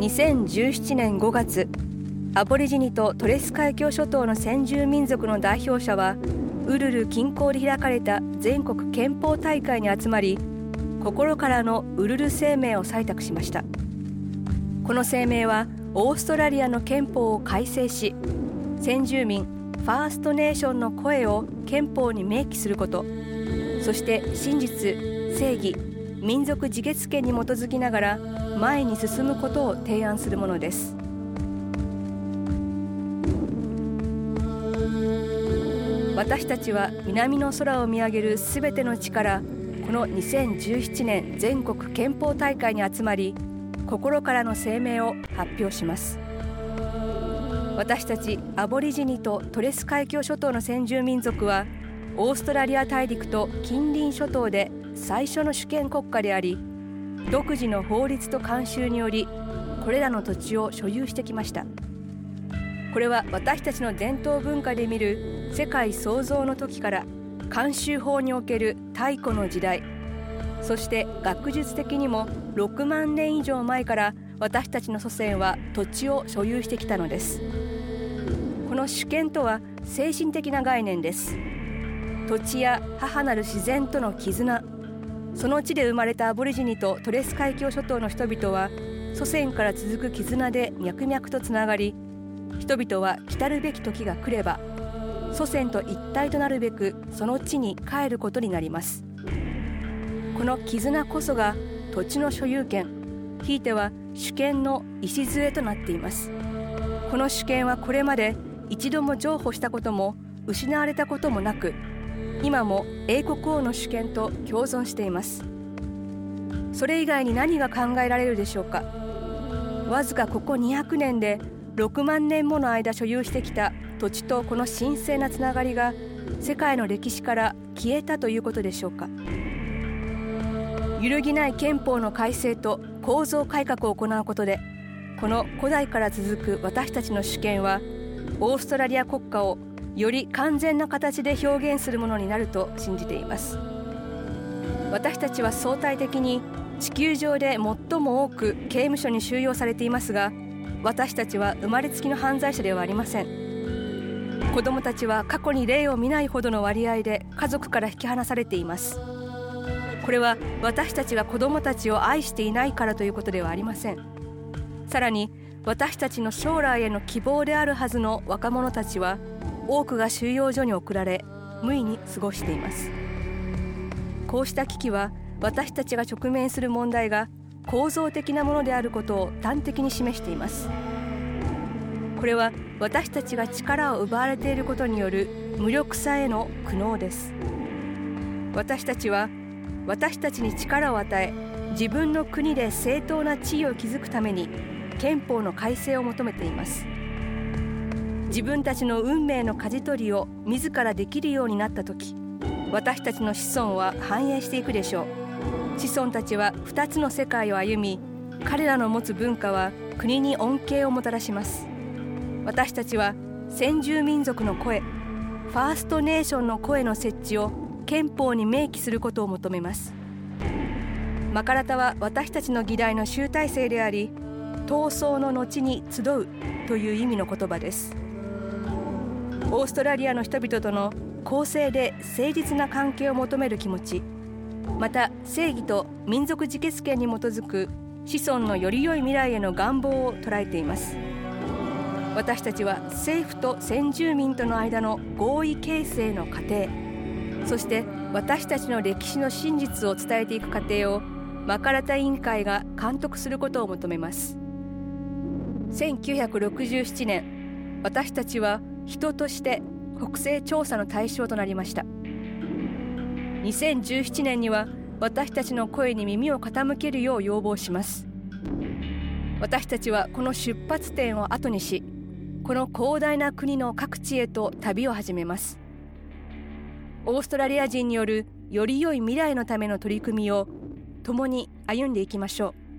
2017年5月アボリジニとトレス海峡諸島の先住民族の代表者はウルル近郊で開かれた全国憲法大会に集まり心からのウルル声明を採択しました。この声明はオーストラリアの憲法を改正し先住民ファーストネーションの声を憲法に明記することそして真実正義民族自決権に基づきながら前に進むことを提案するものです。私たちは南の空を見上げるすべての地からこの2017年全国憲法大会に集まり心からの声明を発表します。私たちアボリジニとトレス海峡諸島の先住民族はオーストラリア大陸と近隣諸島で最初の主権国家であり独自の法律と慣習によりこれらの土地を所有してきました。これは私たちの伝統文化で見る世界創造の時から慣習法における太古の時代。そして学術的にも6万年以上前から私たちの祖先は土地を所有してきたのです。この主権とは精神的な概念です。土地や母なる自然との絆。その地で生まれたアボリジニとトレス海峡諸島の人々は祖先から続く絆で脈々とつながり人々は来るべき時が来れば祖先と一体となるべくその地に帰ることになります。この絆こそが土地の所有権ひいては主権の礎となっています。この主権はこれまで一度も譲歩したことも失われたこともなく今も英国王の主権と共存しています。それ以外に何が考えられるでしょうか？わずかここ200年で6万年もの間所有してきた土地とこの神聖なつながりが世界の歴史から消えたということでしょうか？揺るぎない憲法の改正と構造改革を行うことでこの古代から続く私たちの主権はオーストラリア国家をより完全な形で表現するものになると信じています。私たちは相対的に地球上で最も多く刑務所に収容されていますが私たちは生まれつきの犯罪者ではありません。子どもたちは過去に例を見ないほどの割合で家族から引き離されています。これは私たちが子どもたちを愛していないからということではありません。さらに私たちの将来への希望であるはずの若者たちは多くが収容所に送られ無意に過ごしています。こうした危機は私たちが直面する問題が構造的なものであることを端的に示しています。これは私たちが力を奪われていることによる無力さへの苦悩です。私たちは私たちに力を与え自分の国で正当な地位を築くために憲法の改正を求めています。自分たちの運命の舵取りを自らできるようになった時私たちの子孫は繁栄していくでしょう。子孫たちは2つの世界を歩み彼らの持つ文化は国に恩恵をもたらします。私たちは先住民族の声ファーストネーションの声の設置を憲法に明記することを求めます。マカラタは私たちの議題の集大成であり闘争の後に集うという意味の言葉です。オーストラリアの人々との公正で誠実な関係を求める気持ちまた正義と民族自決権に基づく子孫のより良い未来への願望を捉えています。私たちは政府と先住民との間の合意形成の過程そして私たちの歴史の真実を伝えていく過程をマカラタ委員会が監督することを求めます。1967年私たちは人として国勢調査の対象となりました。2017年には私たちの声に耳を傾けるよう要望します。私たちはこの出発点を後にしこの広大な国の各地へと旅を始めます。オーストラリア人によるより良い未来のための取り組みを共に歩んでいきましょう。